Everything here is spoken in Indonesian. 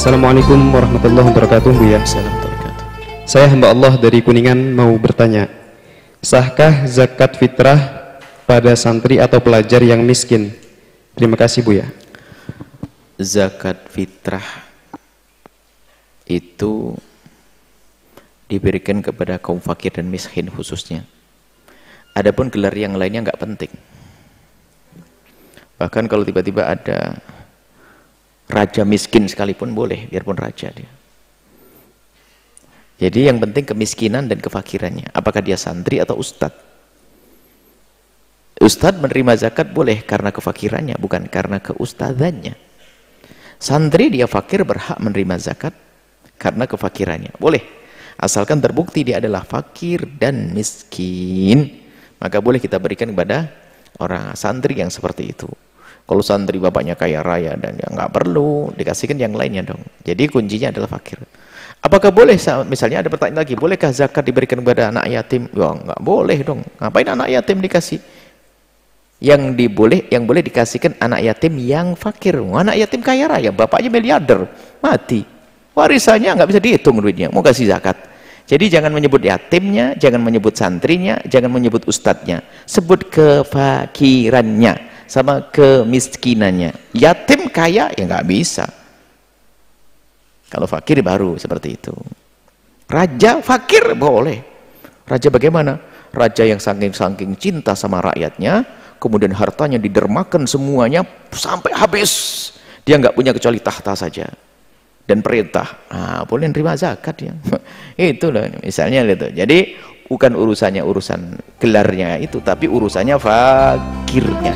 Assalamualaikum warahmatullahi wabarakatuh Bu ya. Saya hamba Allah dari Kuningan mau bertanya, sahkah zakat fitrah pada santri atau pelajar yang miskin? Terima kasih Bu ya. Zakat fitrah itu diberikan kepada kaum fakir dan miskin khususnya. Adapun gelar yang lainnya nggak penting. Bahkan kalau tiba-tiba ada raja miskin sekalipun boleh, biarpun raja dia. Jadi yang penting kemiskinan dan kefakirannya. Apakah dia santri atau ustadz? Ustadz menerima zakat boleh karena kefakirannya, bukan karena keustadannya. Santri dia fakir berhak menerima zakat karena kefakirannya. Boleh. Asalkan terbukti dia adalah fakir dan miskin. Maka boleh kita berikan kepada orang santri yang seperti itu. Kalau santri bapaknya kaya raya dan dia nggak perlu, dikasihkan yang lainnya dong. Jadi kuncinya adalah fakir. Apakah boleh misalnya ada pertanyaan lagi, bolehkah zakat diberikan kepada anak yatim? Ya nggak boleh dong. Ngapain anak yatim dikasih? Yang diboleh, yang boleh dikasihkan anak yatim yang fakir. Anak yatim kaya raya, bapaknya miliarder, mati. Warisannya nggak bisa dihitung duitnya, mau kasih zakat. Jadi jangan menyebut yatimnya, jangan menyebut santrinya, jangan menyebut ustadznya. Sebut kefakirannya sama kemiskinannya. Yatim kaya ya nggak bisa. Kalau fakir baru seperti itu. Raja fakir boleh. Raja bagaimana? Raja yang saking-saking cinta sama rakyatnya, kemudian hartanya didermakan semuanya sampai habis. Dia nggak punya kecuali tahta saja dan perintah. Nah, boleh nerima zakat ya. itu loh misalnya gitu. Jadi bukan urusannya urusan gelarnya itu, tapi urusannya fakirnya.